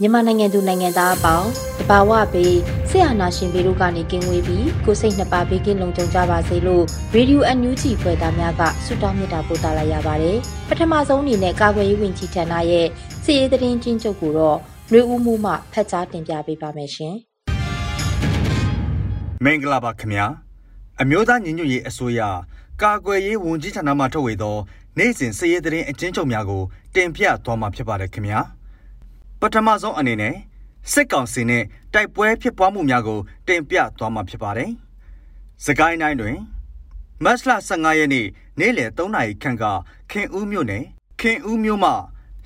မြန်မာနိုင်ငံသူနိုင်ငံသားအပေါင်းတဘာဝဘေးဆရာနာရှင်ဘေးတို့ကနေကင်းဝေးပြီးကိုစိတ်နှစ်ပါးဘေးကင်းလုံခြုံကြပါစေလို့ရေဒီယိုအန်ယူဂျီဖွယ်သားများကဆုတောင်းမေတ္တာပို့သလာရပါတယ်ပထမဆုံးအနေနဲ့ကာကွယ်ရေးဝန်ကြီးဌာနရဲ့စီရေးသတင်းချင်းချုပ်ကိုတော့နှွေဦးမှုမှဖတ်ကြားတင်ပြပေးပါမယ်ရှင်မင်္ဂလာပါခင်ဗျာအမျိုးသားညီညွတ်ရေးအစိုးရကာကွယ်ရေးဝန်ကြီးဌာနမှထုတ်ဝေသော နိုင်စဉ်စည်ရေးသတင်းအချင်းချုပ်များကိုတင်ပြသွားမှာဖြစ်ပါတယ်ခင်ဗျာ ပထမဆုံးအနေနဲ့စစ်ကောင်စီနဲ့တိုက်ပွဲဖြစ်ပွားမှုများကိုတင်ပြသွားမှာဖြစ်ပါတယ်။စကိုင်းတိုင်းတွင်မတ်လ15ရက်နေ့နေ့လယ်3နာရီခန့်ကခင်ဦးမြို့နယ်ခင်ဦးမြို့မှ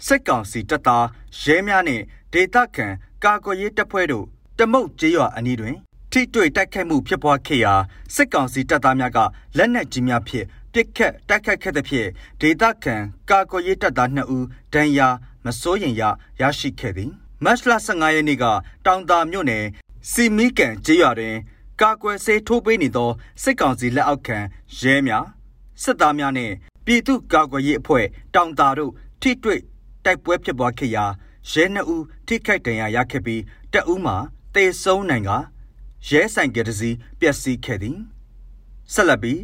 စစ်ကောင်စီတပ်သားရဲများနှင့်ဒေသခံကာကွယ်ရေးတပ်ဖွဲ့တို့တမုတ်ကျေးရွာအနီးတွင် ထိတွေ့တိုက်ခိုက်မှုဖြစ်ပွားခဲ့ရာစစ်ကောင်စီတပ်သားများကလက်နက်ကြီးများဖြင့်ပစ်ခတ်တိုက်ခိုက်ခဲ့သဖြင့်ဒေသခံကာကွယ်ရေးတပ်သား2ဦးဒဏ်ရာ မစိုးရင်ရရရှိခဲ့သည်မတ်လ15ရက်နေ့ကတောင်တာမြို့နယ်စီမီကန်ကျေးရွာတွင် ကာကွယ်ဆေးထိုးပေးနေသောစစ်ကောင်စီလက်အောက်ခံရဲများစစ်သားများနှင့်ပြည်သူ့ကာကွယ်ရေးအဖွဲ့တောင်တာတို့ထိတွေ့တိုက်ပွဲဖြစ်ပွားခဲ့ရာရဲနှစ်ဦးထိခိုက်ဒဏ်ရာရခဲ့ပြီးတအူးမှာတေဆုံးနိုင်ကရဲဆိုင်ကတစီပျက်စီးခဲ့သည်ဆက်လက်ပြီး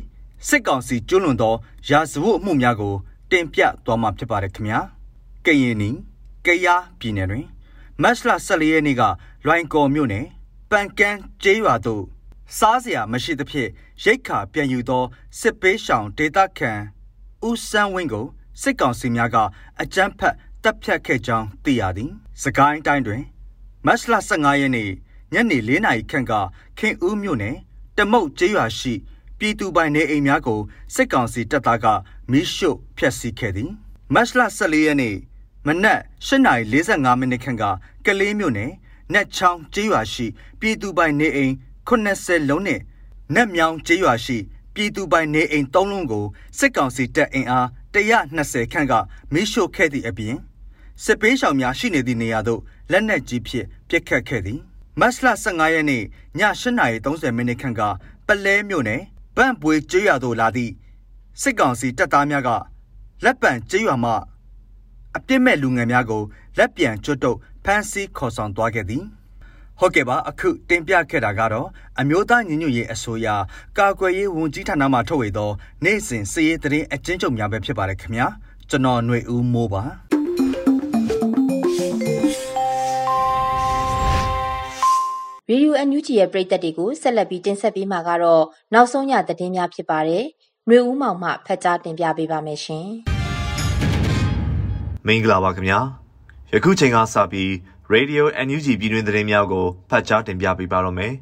စစ်ကောင်စီကျွလွန်သောရာဇဝတ်မှုများကိုတင်ပြသွားမှာဖြစ်ပါတယ်ခင်ဗျာ ကရင်နီကယားပြည်နယ်တွင်မတ်လ14ရက်နေ့ကလွိုင်ကော်မြို့နယ်ပန်ကန်းကျေးရွာသို့စားစရာမရှိသဖြင့်ရိတ်ခါပြန်ယူသောစစ်ပေးရှောင်ဒေသခံဦးစန်းဝင်းကိုစစ်ကောင်စီများကအကြမ်းဖက်တပ်ဖြတ်ခဲ့ကြောင်းသိရသည်။စကိုင်းတိုင်းတွင်မတ်လ15ရက်နေ့ညနေ4နာရီခန့်ကခင်ဦးမြို့နယ်တမုတ်ကျေးရွာရှိပြည်သူပိုင်နေအိမ်များကိုစစ်ကောင်စီတပ်သားကမီးရှို့ဖျက်ဆီးခဲ့သည်။မတ်လ14ရက်နေ့ မနက်8:45မိနစ်ခန့်ကကလေးမြို့နယ်နက်ချောင်းကျေးရွာရှိ ပြည်သူပိုင်နေအိမ်80လုံးနဲ့နက်မြောင်ကျေးရွာရှိ ပြည်သူပိုင်နေအိမ်3လုံးကိုစစ်ကောင်စီတပ်အင်အား120ခန့်ကမီးရှို့ခဲ့သည့်အပြင်စစ်ပေးရှောင်များရှိနေသည့်နေရာသို့လက်နက်ကြီးဖြင့်ပစ်ခတ်ခဲ့သည်မတ်လ15ရက်နေ့ည8:30မိနစ်ခန့်ကပလဲမြို့နယ်ဗန့်ပွေကျေးရွာသို့လာသည့်စစ်ကောင်စီတပ်သားများကလက်ပံကျေးရွာမှ အပြစ်မဲ့လူငယ်များကိုလက်ပြန်ကျွတ်တုပ်ဖမ်းဆီးခေါ်ဆောင်သွားခဲ့သည်ဟုတ်ကဲ့ပါအခုတင်ပြခဲ့တာကတော့အမျိုးသားညီညွတ်ရေးအစိုးရကာကွယ်ရေးဝန်ကြီးဌာနမှထုတ်ဝေသောနိုင်စဉ်စည်ရေးသတင်းအကျဉ်းချုပ်များပဲဖြစ်ပါတယ်ခင်ဗျာကျွန်တော်ຫນွေဦးမိုးပါရေယူအန်ယူဂျီရဲ့ပြည်သက်တွေကိုဆက်လက်ပြီးတင်ဆက်ပေးမှာကတော့နောက်ဆုံးရသတင်းများဖြစ်ပါတယ်။ຫນွေဦးမောင်မှဖတ်ကြားတင်ပြပေးပါမယ်ရှင်။ မင်္ဂလာပါခင်ဗျာယခုချိန်ကစပြီး Radio NUG ပြည်တွင်သတင်းများကိုဖတ်ကြားတင်ပြပေးပါတော့မယ်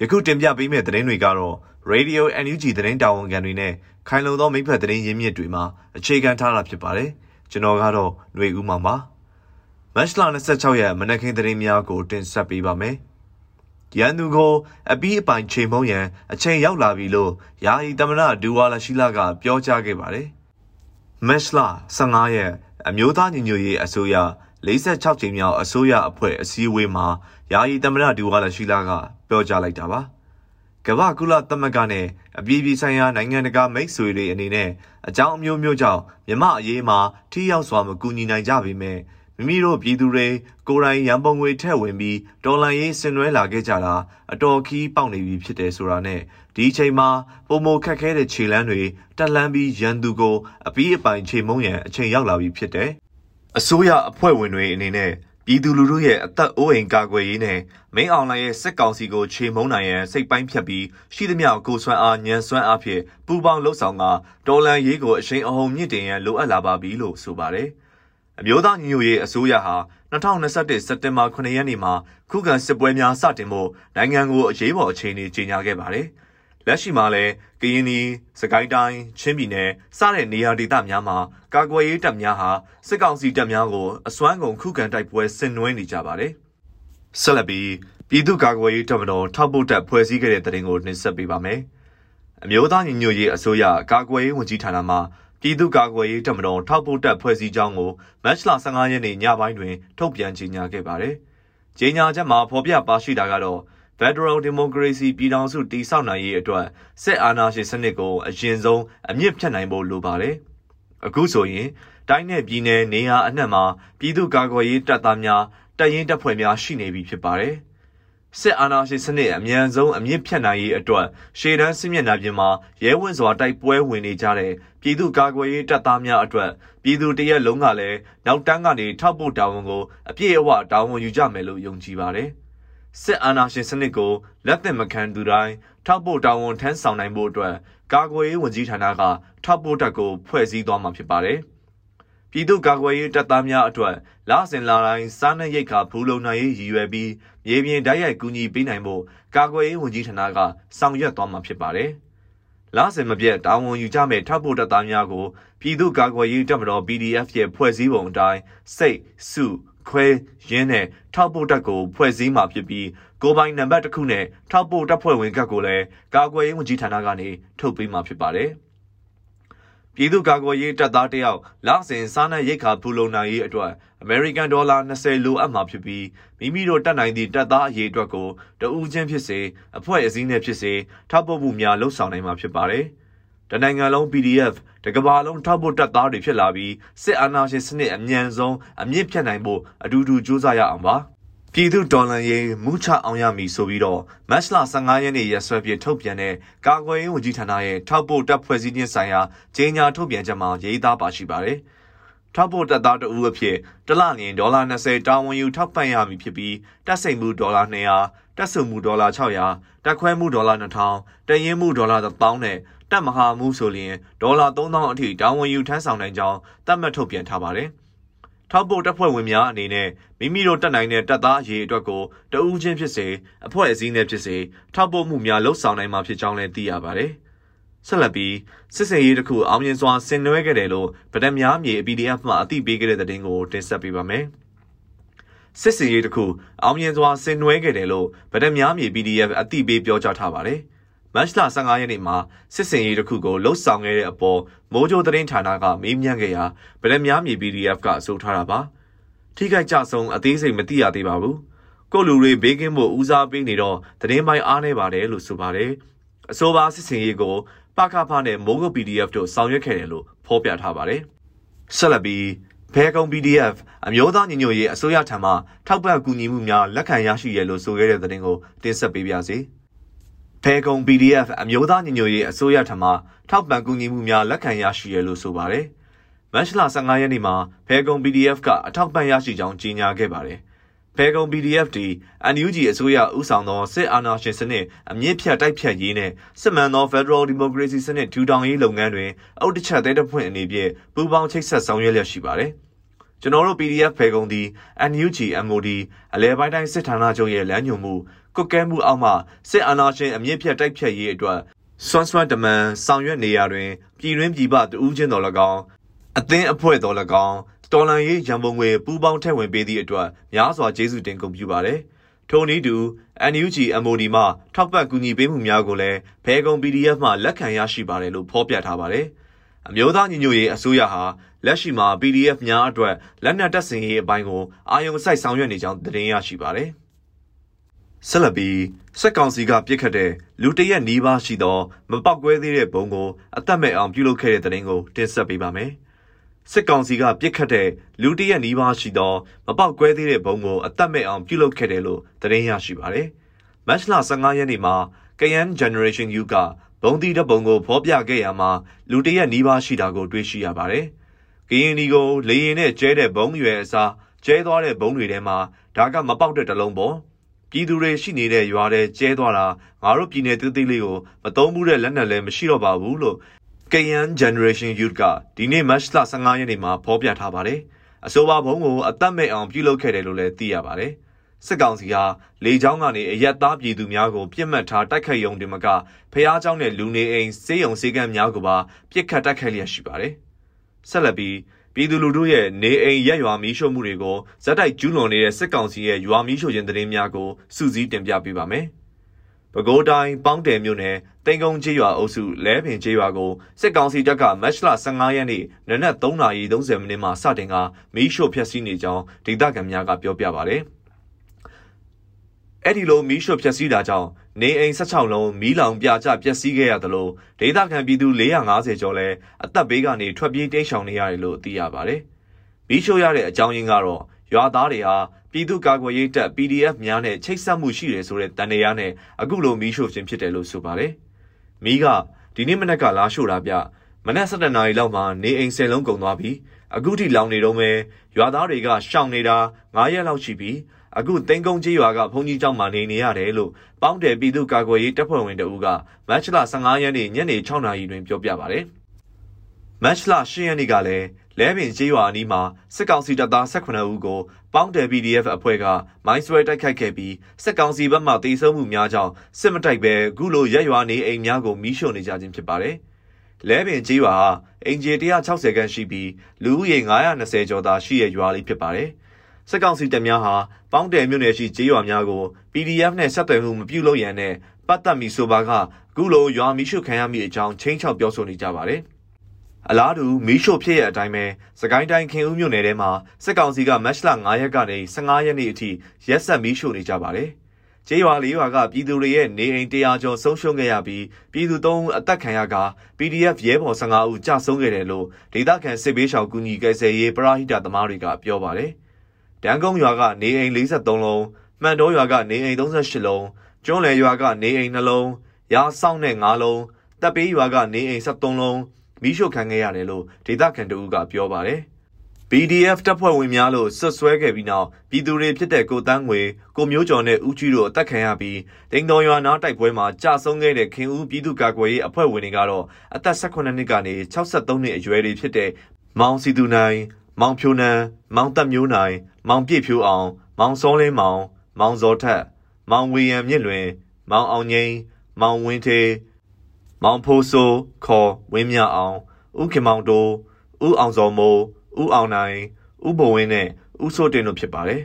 ယခုတင်ပြပေးမယ့်သတင်းတွေကတော့ Radio NUG သတင်းတာဝန်ခံတွေနဲ့ခိုင်လုံသောမိဖက်သတင်းရင်းမြစ်တွေမှာအခြေခံထားတာဖြစ်ပါတယ်ကျွန်တော်ကတော့ຫນွေဦးမှာပါမတ်လ26ရက်မနက်ခင်းသတင်းများကိုတင်ဆက်ပေးပါမယ်ရန်သူကိုအပီးအပိုင်ချိန်မုံရန်အချိန်ရောက်လာပြီလို့ယာယီသမရဒူဝါလာရှိလာကပြောကြားခဲ့ပါတယ်မတ်လ15ရက် အမျိုးသားညီညွတ်ရေးအစိုးရ46ကြိမ်မြောက်အစိုးရအဖွဲ့အစည်းအဝေးမှာယာယီသမ္မတဒူဝါလရှိလာကပြောကြားလိုက်တာပါကမ္ဘာကုလသမဂ္ဂနဲ့အပြည်ပြည်ဆိုင်ရာနိုင်ငံတကာမိတ်ဆွေတွေအနေနဲ့အကြောင်းအမျိုးမျိုးကြောင့်မြမအရေးမှာထိရောက်စွာမကူညီနိုင်ကြပေမဲ့ မိမိတို့ပြည်သူတွေကိုယ်တိုင်ရန်ပုံငွေထည့်ဝင်ပြီးဒေါ်လာရေးဆင်နွှဲလာခဲ့ကြတာအတော်ခီးပေါက်နေပြီဖြစ်တယ်ဆိုတာနဲ့ဒီအချိန်မှာပုံမခက်ခဲတဲ့ခြေလမ်းတွေတက်လှမ်းပြီးရန်သူကိုအပီးအပိုင်ခြေမုံရန်အချိန်ရောက်လာပြီဖြစ်တယ်အစိုးရအဖွဲ့ဝင်တွေအနေနဲ့ပြည်သူလူထုရဲ့အသက်အိုးအိမ်ကာကွယ်ရေးနဲ့မင်းအောင်လှိုင်ရဲ့စစ်ကောင်စီကိုခြေမုံနိုင်ရန်စိတ်ပိုင်းဖြတ်ပြီးရှိသမျှကိုဆွမ်းအားညံစွမ်းအားဖြင့်ပူပေါင်းလှုပ်ဆောင်ကတော်လန်ရေးကိုအရှိန်အဟုန်မြင့်တင်ရန်လိုအပ်လာပါပြီလို့ဆိုပါတယ်။ အမျိုးသားညီညွတ်ရေးအစိုးရဟာ2021စက်တင်ဘာ9ရက်နေ့မှာခုခံစစ်ပွဲများစတင်ဖို့နိုင်ငံကိုအရေးပေါ်အခြေအနေကြေညာခဲ့ပါတယ်။လက်ရှိမှာလည်းကရင်ပြည်စကိုင်းတိုင်းချင်းပြည်နယ်စတဲ့နေရာဒေသများမှာကာကွယ်ရေးတပ်များဟာစစ်ကောင်စီတပ်များကိုအစွမ်းကုန်ခုခံတိုက်ပွဲဆင်နွှဲနေကြပါတယ်။ဆက်လက်ပြီးပြည်သူ့ကာကွယ်ရေးတပ်မတော်ထောက်ပို့တပ်ဖွဲ့စည်းခဲ့တဲ့တဲ့တင်ကိုနှင်ဆက်ပေးပါမယ်။အမျိုးသားညီညွတ်ရေးအစိုးရကာကွယ်ရေးဝန်ကြီးဌာနမှ ပြည်သူ့ကာကွယ်ရေးတပ်မတော်ထောက်ပို့တပ်ဖွဲ့စည်းကြောင်းကိုမတ်လ15ရက်နေ့ညပိုင်းတွင် ထုတ်ပြန်ကြေညာခဲ့ပါတယ်။ကြေညာချက်မှာဖော်ပြပါရှိတာကတော့ Federal Democracy ပြည်ထောင်စုတည်ဆောက်နိုင်ရေးအတွက်စစ်အာဏာရှင်စနစ်ကိုအရင်ဆုံးအမြင့်ဖြတ်နိုင်ဖို့လိုပါတယ်။အခုဆိုရင်တိုင်းနယ်ပြည်နယ်နေရာအနှံ့မှာပြည်သူ့ကာကွယ်ရေးတပ်သားများတပ်ရင်းတပ်ဖွဲ့များရှိနေပြီဖြစ်ပါတယ်။ စစ်အာဏာရှင်စနစ်အမြန်ဆုံးအမြင့်ဖြတ်နိုင်ရေးအတွက်ရှေ့တန်းစစ်မျက်နှာပြင်မှာရဲဝံ့စွာတိုက်ပွဲဝင်နေကြတဲ့ပြည်သူ့ကာကွယ်ရေးတပ်သားများအတွက်ပြည်သူတရက်လုံးကလည်းနောက်တန်းကနေထောက်ပို့တာဝန်ကိုအပြည့်အဝတာဝန်ယူကြမယ်လို့ယုံကြည်ပါတယ်။စစ်အာဏာရှင်စနစ်ကိုလက်သင့်မခံသူတိုင်းထောက်ပို့တာဝန်ထမ်းဆောင်နိုင်ဖို့အတွက်ကာကွယ်ရေးဝန်ကြီးဌာနကထောက်ပို့တပ်ကိုဖွဲ့စည်းသွားမှာဖြစ်ပါတယ်။ ပြည်သူ့ကာကွယ်ရေးတပ်သားများအတွက်လစဉ်လာတိုင်းစားနပ်ရိက္ခာဖူလုံနိုင်ရေးရည်ရွယ်ပြီးမြေပြင်တိုက်ရိုက်ကူညီပေးနိုင်ဖို့ကာကွယ်ရေးဝန်ကြီးဌာနကဆောင်ရွက်သွားမှာဖြစ်ပါတယ်။လစဉ်မပြတ်တာဝန်ယူကြမဲ့ထောက်ပို့တပ်သားများကိုပြည်သူ့ကာကွယ်ရေးတပ်မတော် PDF ရဲ့ဖွဲ့စည်းပုံအတိုင်းစိတ်စုခွဲရင်းနဲ့ထောက်ပို့တပ်ကိုဖွဲ့စည်းမှာဖြစ်ပြီးကိုပိုင်နံပါတ်တစ်ခုနဲ့ထောက်ပို့တပ်ဖွဲ့ဝင်ကတ်ကိုလည်းကာကွယ်ရေးဝန်ကြီးဌာနကနေထုတ်ပေးမှာဖြစ်ပါတယ်။ ပြည်သူ့ကာကွယ်ရေးတပ်သားတယောက်လစဉ်စားနပ်ရိက္ခာဖူလုံနိုင်ရေးအတွက်အမေရိကန်ဒေါ်လာ20လိုအပ်မှာဖြစ်ပြီးမိမိတို့တက်နိုင်သည့်တပ်သားအရေးအတွက်ကိုတဦးချင်းဖြစ်စေအဖွဲ့အစည်းနဲ့ဖြစ်စေထောက်ပို့မှုများလှုပ်ဆောင်နိုင်မှာဖြစ်ပါတယ်။တနိုင်ငံလုံး PDF တကဘာလုံးထောက်ဖို့တပ်သားတွေဖြစ်လာပြီးစစ်အာဏာရှင်စနစ်အမြန်ဆုံးအမြင့်ဖြတ်နိုင်ဖို့အတူတူကြိုးစားရအောင်ပါ ပြည်သူဒေါ်လာရေးမူချအောင်ရမည်ဆိုပြီးတော့မတ်လ15ရက်နေ့ရက်စွဲပြထုတ်ပြန်တဲ့ကာကွယ်ရေးဝန်ကြီးဌာနရဲ့ထောက်ပို့တပ်ဖွဲ့စည်းခြင်းဆိုင်ရာကြေညာထုတ်ပြန်ချက်မှာရေးသားပါရှိပါတယ်။ထောက်ပို့တပ်သားတဦးအဖြစ်တလလျင်ဒေါ်လာ20တာဝန်ယူထောက်ပံ့ရမည်ဖြစ်ပြီးတပ်စိန်မှုဒေါ်လာ200တပ်စုမှုဒေါ်လာ600တက်ခွဲမှုဒေါ်လာ2000တရင်မှုဒေါ်လာ1000နဲ့တပ်မဟာမှုဆိုလျင်ဒေါ်လာ3000အထိတာဝန်ယူထမ်းဆောင်နိုင်ကြောင်းသတ်မှတ်ထုတ်ပြန်ထားပါတယ်။ ထောက်ပို့တပ်ဖွဲ့ဝင်များအနေနဲ့မိမိတို့တက်နိုင်တဲ့တပ်သားအရေးအတွက်ကိုတဦးချင်းဖြစ်စေအဖွဲ့အစည်းနဲ့ဖြစ်စေထောက်ပို့မှုများလှုပ်ဆောင်နိုင်မှာဖြစ်ကြောင်းလည်းသိရပါတယ်။ဆက်လက်ပြီးစစ်စင်ရေးတစ်ခုအောင်မြင်စွာဆင်နွှဲခဲ့တယ်လို့ဗဒက်များမြေ PDF မှအသိပေးခဲ့တဲ့သတင်းကိုတင်ဆက်ပေးပါမယ်။စစ်စင်ရေးတစ်ခုအောင်မြင်စွာဆင်နွှဲခဲ့တယ်လို့ဗဒက်များမြေ PDF အသိပေးပြောကြားထားပါတယ်။ မတ်လ15ရက်နေ့မှာစစ်စင်ရေးတစ်ခုကိုလှုပ်ဆောင်ခဲ့တဲ့အပေါ်မိုးကြိုသတင်းဌာနကမေးမြန်းခဲ့ရာဗလက်များမြေ PDF ကအဆိုထားတာပါထိခိုက်ကြဆုံးအသေးစိတ်မသိရသေးပါဘူးကိုလူတွေဘေးကင်းဖို့ဦးစားပေးနေတော့သတင်းပိုင်းအားနေပါတယ်လို့ဆိုပါတယ်အဆိုပါစစ်စင်ရေးကိုပကဖနဲ့မိုးကုတ် PDF တို့ဆောင်ရွက်ခဲ့တယ်လို့ဖော်ပြထားပါတယ်ဆက်လက်ပြီးဖဲကုံ PDF အမျိုးသားညီညွတ်ရေးအစိုးရထံမှထောက်ပံ့ကူညီမှုများလက်ခံရရှိရလို့ဆိုခဲ့တဲ့သတင်းကိုတင်ဆက်ပေးပါရစေ။ ဖဲကုံ PDF အမျိုးသားညီညွတ်ရေးအစိုးရထံမှထောက်ပံ့ကူညီမှုများလက်ခံရရှိရလို့ဆိုပါတယ်။မတ်လ15ရက်နေ့မှာဖဲကုံ PDF ကအထောက်ပံ့ရရှိကြောင်းကြေညာခဲ့ပါတယ်။ဖဲကုံ PDF တီ NUG အစိုးရဥဆောင်သောစစ်အာဏာရှင်စနစ်အမြင့်ဖြတ်တိုက်ဖြတ်ရေးနဲ့စစ်မှန်သော Federal Democracy စနစ်ထူထောင်ရေးလုပ်ငန်းတွင်အုတ်တချက်သေးတဲ့ဖွင့်အနေဖြင့်ပူးပေါင်းချိတ်ဆက်ဆောင်ရွက်လျက်ရှိပါတယ်။ကျွန်တော်တို့ PDF ဖဲကုံသည် NUG MOD အလဲပိုင်းတိုင်းစစ်ဌာနချုပ်ရဲ့လမ်းညွှန်မှု ကွက်ကဲမှုအောက်မှစစ်အာဏာရှင်အမြင့်ဖြတ်တိုက်ဖြတ်ရေးအတွက်စွမ်းစွမ်းတမန်ဆောင်ရွက်နေရာတွင်ပြည်တွင်းပြည်ပတဦးချင်းတော်၎င်းအသင်းအဖွဲ့တော်၎င်းတော်လန်ရေးရန်ပုံငွေပူးပေါင်းထည့်ဝင်ပေးသည့်အတွက်များစွာကျေးဇူးတင်ကုန်ပြုပါတယ်။ထို့နည်းတူ NUG MOD မှထောက်ပံ့ကူညီပေးမှုများကိုလည်းဘဲကုံ PDF မှလက်ခံရရှိပါတယ်လို့ဖော်ပြထားပါတယ်။အမျိုးသားညီညွတ်ရေးအစိုးရဟာလက်ရှိမှာ PDF များအတွက်လက်နက်တပ်ဆင်ရေးအပိုင်းကိုအာရုံစိုက်ဆောင်ရွက်နေကြောင်းသတင်းရရှိပါတယ်။ ဆက်လက်ပြီးစက်ကောင်စီကပြစ်ခတ်တဲ့လူတရက်နီးပါးရှိသောမပောက်ကွဲသေးတဲ့ဘုံကိုအသက်မဲ့အောင်ပြုလုပ်ခဲ့တဲ့တဲ့ရင်ကိုတင်ဆက်ပေးပါမယ်။စစ်ကောင်စီကပြစ်ခတ်တဲ့လူတရက်နီးပါးရှိသောမပောက်ကွဲသေးတဲ့ဘုံကိုအသက်မဲ့အောင်ပြုလုပ်ခဲ့တယ်လို့သတင်းရရှိပါတယ်။မတ်လ15ရက်နေ့မှာ KN Generation U ကဘုံတီတဲ့ဘုံကိုဖော်ပြခဲ့ရမှာလူတရက်နီးပါးရှိတာကိုတွေ့ရှိရပါတယ်။ရင်ဒီကိုလေရင်နဲ့ကျဲတဲ့ဘုံရွယ်အစားကျဲသွားတဲ့ဘုံတွေထဲမှာဒါကမပေါက်တဲ့တလုံးပေါ့ ပြည်သူတွေရှိနေတဲ့ရွာတဲ့ကျဲသွားတာငါတို့ပြည်နယ်သေးသေးလေးကိုမတုံးဘူးတဲ့လက်နက်လည်းမရှိတော့ပါဘူးလို့ KN Generation Youth ကဒီနေ့ March 15ရက်နေ့မှာဖော်ပြထားပါတယ်။အဆိုပါဘုံကိုအသက်မဲ့အောင်ပြုလုပ်ခဲ့တယ်လို့လည်းသိရပါတယ်။စစ်ကောင်စီဟာလေကြောင်းကနေအရက်သားပြည်သူများကိုပြစ်မှတ်ထားတိုက်ခိုက်ရုံတင်မကဖျားเจ้าနဲ့လူနေအိမ်စေးရုံစေကမ်းများကိုပါပြစ်ခတ်တိုက်ခိုက်လျက်ရှိပါတယ်။ဆက်လက်ပြီး ပြည်သူလူထုရဲ့နေအိမ်ရက်ရွာမီးရှို့မှုတွေကိုဇက်တိုက်ကျူးလွန်နေတဲ့စစ်ကောင်စီရဲ့ရွာမီးရှို့ခြင်းသတင်းများကိုစူးစီးတင်ပြပေးပါမယ်။ပဲခူးတိုင်းပေါင်းတယ်မြို့နယ်တိန်ကုန်းကျေးရွာအုပ်စုလဲပင်ကျေးရွာကိုစစ်ကောင်စီတပ်ကမတ်လ15ရက်နေ့နနက်3:30မိနစ်မှစတင်ကမီးရှို့ဖျက်ဆီးနေကြောင်းဒေသခံများကပြောပြပါဗျ။အဲ့ဒီလိုမီးရှို့ဖျက်ဆီးတာကြောင့် နေအိမ်16လုံးမီးလောင်ပြကျပျက်စီးခဲ့ရသလိုဒေသခံပြည်သူ450ကျော်လည်းအသက်ဘေးကနေထွက်ပြေးတိမ်းရှောင်နေရတယ်လို့သိရပါတယ်။မီးရှို့ရတဲ့အကြောင်းရင်းကတော့ရွာသားတွေဟာပြည်သူ့ကာကွယ်ရေးတပ် PDF များနဲ့ချိတ်ဆက်မှုရှိတယ်ဆိုတဲ့တန်တရားနဲ့အခုလိုမီးရှို့ခြင်းဖြစ်တယ်လို့ဆိုပါတယ်။မီးကဒီနေ့မနက်ကလာရှို့တာပြမနက်7:00နာရီလောက်မှာနေအိမ်10လုံးကုန်သွားပြီးအခုထိလောင်နေတော့မဲရွာသားတွေကရှောင်နေတာ9ရက်လောက်ရှိပြီး အခုသိန်းကုန်းကြီးရွာကဘုံကြီးကျောင်းမှာနေနေရတယ်လို့ပေါင်းတယ်ပြည်သူ့ကာကွယ်ရေးတပ်ဖွဲ့ဝင်တအူးကမတ်လ15ရက်နေ့ညနေ6နာရီတွင်ပြောပြပါတယ်။မတ်လ10ရက်နေ့ကလည်းလဲပင်ကြီးရွာအနီးမှာစစ်ကောင်စီတပ်သား18ဦးကိုပေါင်းတယ် PDF အဖွဲ့ကမိုင်းဆွဲတိုက်ခိုက်ခဲ့ပြီးစစ်ကောင်စီဘက်မှတေဆုံးမှုများကြောင့်စစ်မတိုက်ပဲအခုလိုရက်ရွာနေအိမ်များကိုမီးရှို့နေကြခြင်းဖြစ်ပါတယ်။လဲပင်ကြီးရွာဟာအင်ဂျီ160ခန်းရှိပြီးလူဦးရေ920ကျော်သာရှိတဲ့ရွာလေးဖြစ်ပါတယ်။ စစ်ကောင်စီတပ်များဟာပေါင်းတယ်မြို့နယ်ရှိကျေးရွာများကို PDF နဲ့ဆက်သွယ်မှုမပြုလုပ်ရန်နဲ့ပတ်သက်မီဆိုပါကအခုလိုရွာမီးရှို့ခံရမိအကြောင်းချင်းချောက်ပြောဆိုနေကြပါတယ်။အလားတူမီးရှို့ဖြစ်ရအတိုင်းပဲစကိုင်းတိုင်းခင်ဦးမြို့နယ်ထဲမှာစစ်ကောင်စီကမတ်လ9ရက်ကနေ15ရက်နေ့အထိရက်ဆက်မီးရှို့နေကြပါတယ်။ကျေးရွာလေးရွာကပြည်သူတွေရဲ့နေအိမ်တရားကျော်ဆုံးရှုံးခဲ့ရပြီးပြည်သူ၃ဦးအသက်ခံရက PDF ရဲဘော်15ဦးကြာဆုံးခဲ့တယ်လို့ဒေသခံစစ်ဘေးရှောင်ကူညီကယ်ဆယ်ရေးပရဟိတသမားတွေကပြောပါတယ်။ ဒန်းကုန်းရွာကနေအိမ်43လုံးမှန်တော်ရွာကနေအိမ်38လုံးကျွန်းလယ်ရွာကနေအိမ်2လုံးရာဆောင်နဲ့5လုံးတပ်ပေးရွာကနေအိမ်73လုံးမိရှုခံခဲ့ရတယ်လို့ဒေသခံတို့ကပြောပါတယ် PDF တပ်ဖွဲ့ဝင်များလို့ဆွဆွဲခဲ့ပြီးနောက်ပြည်သူတွေဖြစ်တဲ့ကိုတန်းငွေကိုမျိုးကျော်နဲ့ဦးကြီးတို့အသက်ခံရပြီးတိန်တော်ရွာနားတိုက်ပွဲမှာကြာဆုံးခဲ့တဲ့ခင်ဦးပြည်သူ့ကာကွယ်ရေးအဖွဲ့ဝင်တွေကတော့အသက်18နှစ်ကနေ63နှစ်အရွယ်တွေဖြစ်တဲ့မောင်စီသူနိုင် မောင်ဖြိုနန်းမောင်သက်မျိုးနိုင် မောင်ပြည့်ဖြိုးအောင် မောင်စောလင်းမောင် မောင်ဇော်ထက် မောင်ဝေယံမြင့်လွင် မောင်အောင်ငိမ့်မောင်ဝင်းထေမောင်ဖိုးစိုးခေါ်ဝင်းမြအောင်ဥခင်မောင်တိုးဥအောင်စောမိုးဥအောင်နိုင်ဥဘဝင်းနဲ့ဥစိုးတင်တို့ဖြစ်ပါတယ်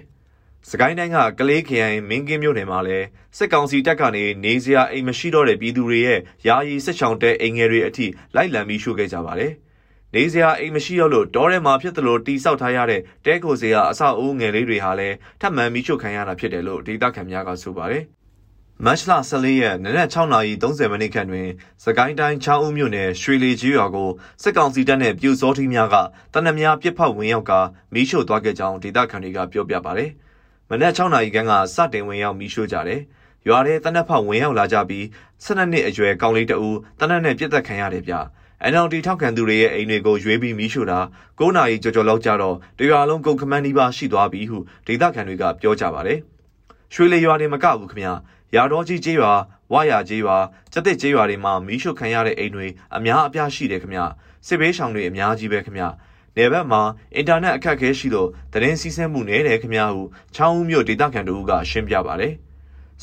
စကိုင်းတိုင်းကကလေးခရိုင်မင်းကင်းမြို့နယ်မှာလည်းစစ်ကောင်စီတပ်ကနေနေစရာအိမ်မရှိတော့တဲ့ပြည်သူတွေရဲ့ယာယီစစ်ချောင်းတဲအိမ်ငယ်တွေအထိလိုက်လံပြီးရှို့ခဲ့ကြပါတယ်။ နေစရာအိမ်မရှိတော့လို့တောထဲမှာဖြစ်သလိုတီဆောက်ထားရတဲ့တဲကိုစရာအဆောက်အဦငယ်လေးတွေဟာလည်းထပ်မံမိချုပ်ခံရတာဖြစ်တယ်လို့ဒေသခံများကဆိုပါတယ်။မတ်လ14ရက်နနက်6:30မိနစ်ခန့်တွင်စကိုင်းတိုင်းချောင်းဦးမြို့နယ်ရွှေလီကြီးရွာကိုစစ်ကောင်စီတပ်နဲ့ပြူစောထီးများကတနက်များပစ်ဖောက်ဝင်ရောက်ကာမိရှို့သွားခဲ့ကြောင်းဒေသခံတွေကပြောပြပါတယ်။မနက်6နာရီခန့်ကစတင်ဝင်ရောက်မိရှို့ကြတယ်။ရွာထဲတနက်ဖောက်ဝင်ရောက်လာကြပြီး12နှစ်အရွယ်ကောင်လေးတဦးတနက်နဲ့ပြစ်သက်ခံရတယ်ဗျ။ NLD ထောက်ခံသူတွေရဲ့အိမ်တွေကိုရွေးပြီးမီးရှို့တာ9နာရီကျော်ကျော်လောက်ကြာတော့တရွာလုံးကုန်ခမန်းနီးပါးရှိသွားပြီဟုဒေသခံတွေကပြောကြပါတယ်။ရွှေလေရွာတွေမကဘူးခင်ဗျာ။ရာတော်ကြီးကျေးရွာဝါရကျေးရွာစက်တစ်ကျေးရွာတွေမှာမီးရှို့ခံရတဲ့အိမ်တွေအများအပြားရှိတယ်ခင်ဗျာ။စစ်ဘေးရှောင်တွေအများကြီးပဲခင်ဗျာ။နယ်ဘက်မှာအင်တာနက်အခက်အခဲရှိလို့သတင်းစီးဆင်းမှုနည်းတယ်ခင်ဗျာဟုချောင်းဦးမြို့ဒေသခံတို့ကရှင်းပြပါတယ်။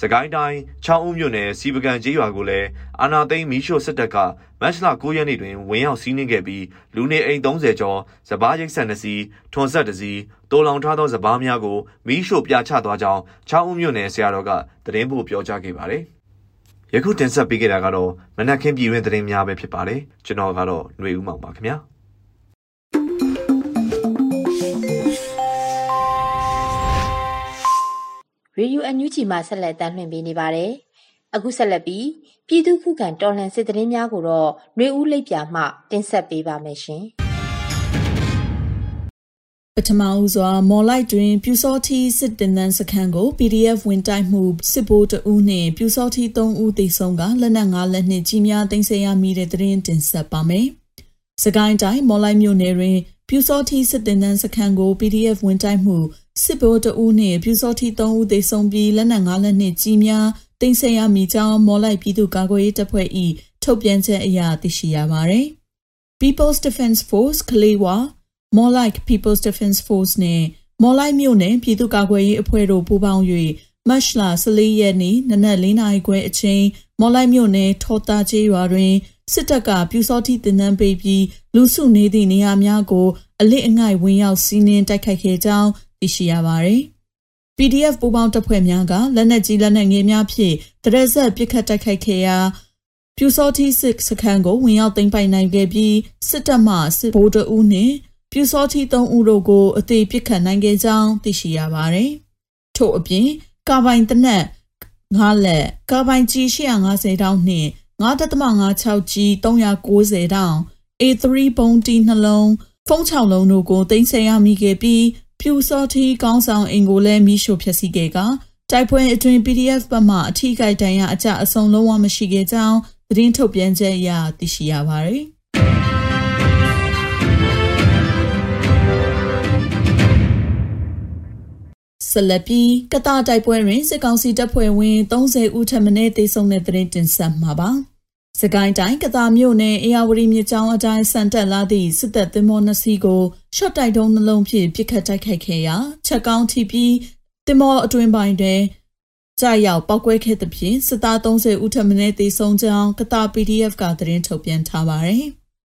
စကိုင်းတိုင်းချောင်းဦးမြို့နယ်စီပကံကျေးရွာကိုလည်းအာနာသိန်းမီးရှို့စစ်တပ်ကမတ်လ9ရက်နေ့တွင်ဝင်ရောက်စီးနင်းခဲ့ပြီးလူနေအိမ်30ကျော်စပားရိတ်ဆက်နှစ်စီးထွန်ဆက်တစ်စီးတိုးလောင်ထားသောစပားများကိုမီးရှို့ပြချသွားကြောင်းချောင်းဦးမြို့နယ်ဆရာတော်ကသတင်းပို့ပြောကြားခဲ့ပါတယ်။ယခုတင်ဆက်ပေးခဲ့တာကတော့မနက်ခင်းပြည်တွင်သတင်းများပဲဖြစ်ပါတယ်။ကျွန်တော်ကတော့ຫນွေဦးမောင်ပါခင်ဗျာ။ Radio NUG မှာဆက်လက်တမ်းလွှင့်ပေးနေပါတယ်။အခုဆက်လက်ပြီးပြည်သူခုခံတော်လှန်စစ်တရင်များကိုတော့နှွေဦးလိပ်ပြမှတင်ဆက်ပေးပါမယ်ရှင်။ပထမဦးစွာမော်လိုက်တွင်ပြူစောထီစစ်တင်တန်းစခန်းကို PDF ဝင်တိုက်မှုစစ်ဘိုးတဦးနှင့်ပြူစောထီ3ဦးသေဆုံးကလက်နက်5လက်နှင့်ကြီးများတင်ဆက်ရမိတဲ့တရင်တင်ဆက်ပါမယ်။စကိုင်းတိုင်းမော်လိုက်မြို့နယ်တွင် ပြူစောတိစစ်တင်တန်းစခန်းကို PDF ဝင်တိုက်မှုစစ်ဗိုလ်တဦးနှင့်ပြူစောတိ3ဦးသေဆုံးပြီးလက်နက်5လက်နှင့်ကြီးများတင်ဆက်ရမိကြောင်းမော်လိုက်ပြည်သူ့ကာကွယ်ရေးတပ်ဖွဲ့၏ထုတ်ပြန်ချက်အရသိရှိရပါသည်။ People's Defense Force ကလေးဝါ More like People's Defense Force နဲ့မော်လိုက်မြို့နယ်ပြည်သူ့ကာကွယ်ရေးအဖွဲ့တို့ပူးပေါင်း၍မတ်လ14ရက်နေ့နနက်၄နာရီခွဲအချိန် မော်လိုက်မြို့နယ်ထော်တာကျေးရွာတွင်စစ်တပ်ကပြူစောတိတင်နန်းပေးပြီးလူစုနေသည့်နေရာများကိုအလစ်အငိုက်ဝင်ရောက်စီးနင်းတိုက်ခိုက်ခဲ့ကြောင်းသိရှိရပါသည်။ PDF ပူးပေါင်းတပ်ဖွဲ့များကလက်နက်ကြီးလက်နက်ငယ်များဖြင့်တရက်ဆက်ပစ်ခတ်တိုက်ခိုက်ခဲ့ရာပြူစောတိစစ်စခန်းကိုဝင်ရောက်သိမ်းပိုက်နိုင်ခဲ့ပြီးစစ်တပ်မှစစ်ဗိုလ်တအုပ်နှင့်ပြူစောတိ3ဦးတို့ကိုအသေးပစ်ခတ်နိုင်ခဲ့ကြောင်းသိရှိရပါသည်။ထို့အပြင်ကာပိုင်တနက် 9လက်ကာပိုင်ကြီး850တောင်းနှင့်9.56ကြီး390တောင်း A3 ပုံးတီနှလုံးဖုံး6လုံးတို့ကိုတင်ဆက်ရမိခဲ့ပြီးပြူစောတိကောင်းဆောင်အင်ကိုလည်းမိရှို့ဖျက်ဆီးခဲ့ကတိုက်ပွဲအတွင်း PDF ဘက်မှအထီးကိုက်တန်ရအကြအဆုံလုံးဝမရှိခဲ့ကြောင်းသတင်းထုတ်ပြန်ချက်အရသိရှိရပါတယ်။ ဆက်လက်ပြီးကတာတိုက်ပွဲတွင်စစ်ကောင်စီတပ်ဖွဲ့ဝင်30ဦးထပ်မံတေဆုံးတဲ့သတင်းတင်ဆက်မှာပါ။စကိုင်းတိုင်းကတာမြို့နယ်အေယာဝတီမြစ်ကြောင်းအတိုင်းစံတက်လာသည့်စစ်တပ်သင်္ဘောနှစ်စီးကိုရှော့တိုက်တုံးနှလုံးဖြင့်ပစ်ခတ်တိုက်ခိုက်ခဲ့ရာချက်ကောင်းထိပြီးသင်္ဘောအတွင်းပိုင်းတွင်ကြာရောက်ပောက်ကွဲခဲ့သဖြင့်စစ်သား30ဦးထပ်မံတေဆုံးကြောင်းကတာ PDF ကသတင်းထုတ်ပြန်ထားပါတယ်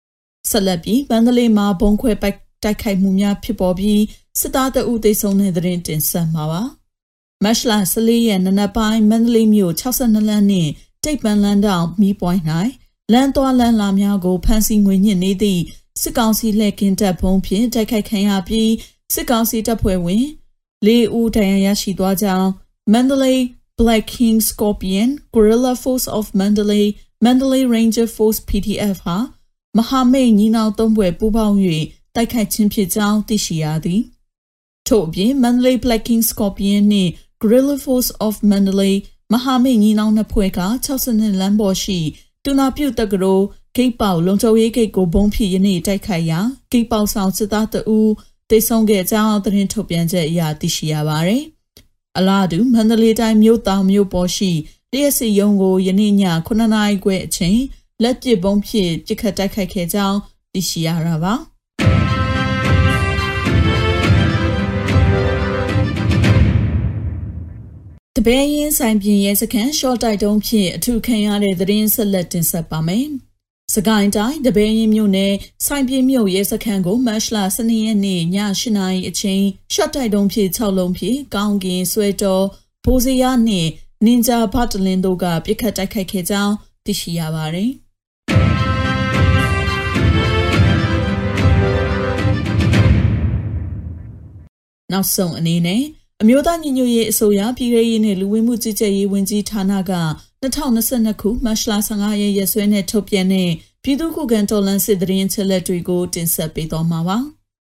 ။ဆက်လက်ပြီးမန္တလေးမှာဘုံခွဲပိုက် တိုက်ခိုက်မှုများဖြစ်ပေါ်ပြီးစစ်သားတအုပ်သိဆုံးတဲ့သတင်းတင်ဆက်မှာပါ။မတ်လ14ရက်နနက်ပိုင်းမန္တလေးမြို့62လမ်းနှင့်တိတ်ပန်လန်းတောင်မီးပွိုင်း၌လမ်းသွားလမ်းလာများကိုဖမ်းဆီးငွေညှစ်နေသည့်စစ်ကောင်စီလှည့်ကင်းတပ်ဖုံးဖြင့်တိုက်ခိုက်ခံရပြီးစစ်ကောင်စီတပ်ဖွဲ့ဝင်၄ဦးဒဏ်ရာရရှိသွားကြောင်း Mandalay Black King Scorpion Guerrilla Force of Mandalay Mandalay Ranger Force PDF ဟာမဟာမိတ်ညီနောင်သုံးဘွယ်ပူးပေါင်း၍ တိုက်ခိုက်ခြင်းဖြစ်ကြောင်းသိရှိရသည်။ထို့အပြင် Mandalay Black King Scorpion နှင့် Guerrilla Force of Mandalay မဟာမိတ်ညီနောင်နှစ်ဖွဲ့က62လမ်းပေါ်ရှိတူနာပြုတ်တက္ကသိုလ်ဂိတ်ပေါလုံချုံရေးဂိတ်ကိုဘုံဖြစ်ယနေ့တိုက်ခိုက်ရာဂိတ်ပေါဆောင်စစ်သားတအူးတိတ်ဆုံးခဲ့ကြောင်းသတင်းထုတ်ပြန်ချက်အရသိရှိရပါတယ်။အလားတူမန္တလေးတိုင်းမြို့တောင်မြို့ပေါ်ရှိလျှက်စီရုံကိုယနေ့ည9နာရီခွဲအချိန်လက်ပစ်ဘုံဖြစ်ပစ်ခတ်တိုက်ခိုက်ခဲ့ကြောင်းသိရှိရတာပါ။ တပည့်ရင်ဆိုင်ပြင်ရဲစခန်းရှော့တိုက်တုံးဖြင့်အထူးခံရတဲ့သတင်းဆက်လက်တင်ဆက်ပါမယ်။စကိုင်းတိုင်းတပည့်ရင်မြို့နယ်ဆိုင်ပြင်မြို့ရဲစခန်းကိုမတ်လ12ရက်နေ့ည8နာရီအချိန်ရှော့တိုက်တုံးဖြင့်6လုံးဖြင့်ကောင်းကင်ဆွဲတော်ဘိုးစရနှင့်နင်ဂျာဘတ်လင်တို့ကပြစ်ခတ်တိုက်ခိုက်ခဲ့ကြောင်းသိရှိရပါတယ်။နောက်ဆုံးအနေနဲ့ အမျိုးသားညီညွတ်ရေးအစိုးရပြည်ထရေးနဲ့လူဝင်မှုကြီးကြပ်ရေးဝန်ကြီးဌာနက2022ခုမတ်လ15ရက်ရက်စွဲနဲ့ထုတ်ပြန်တဲ့ပြည်သူ့ခုခံတော်လှန်စစ်တရင်ချက်လက်တွေကိုတင်ဆက်ပေးသွားမှာပါ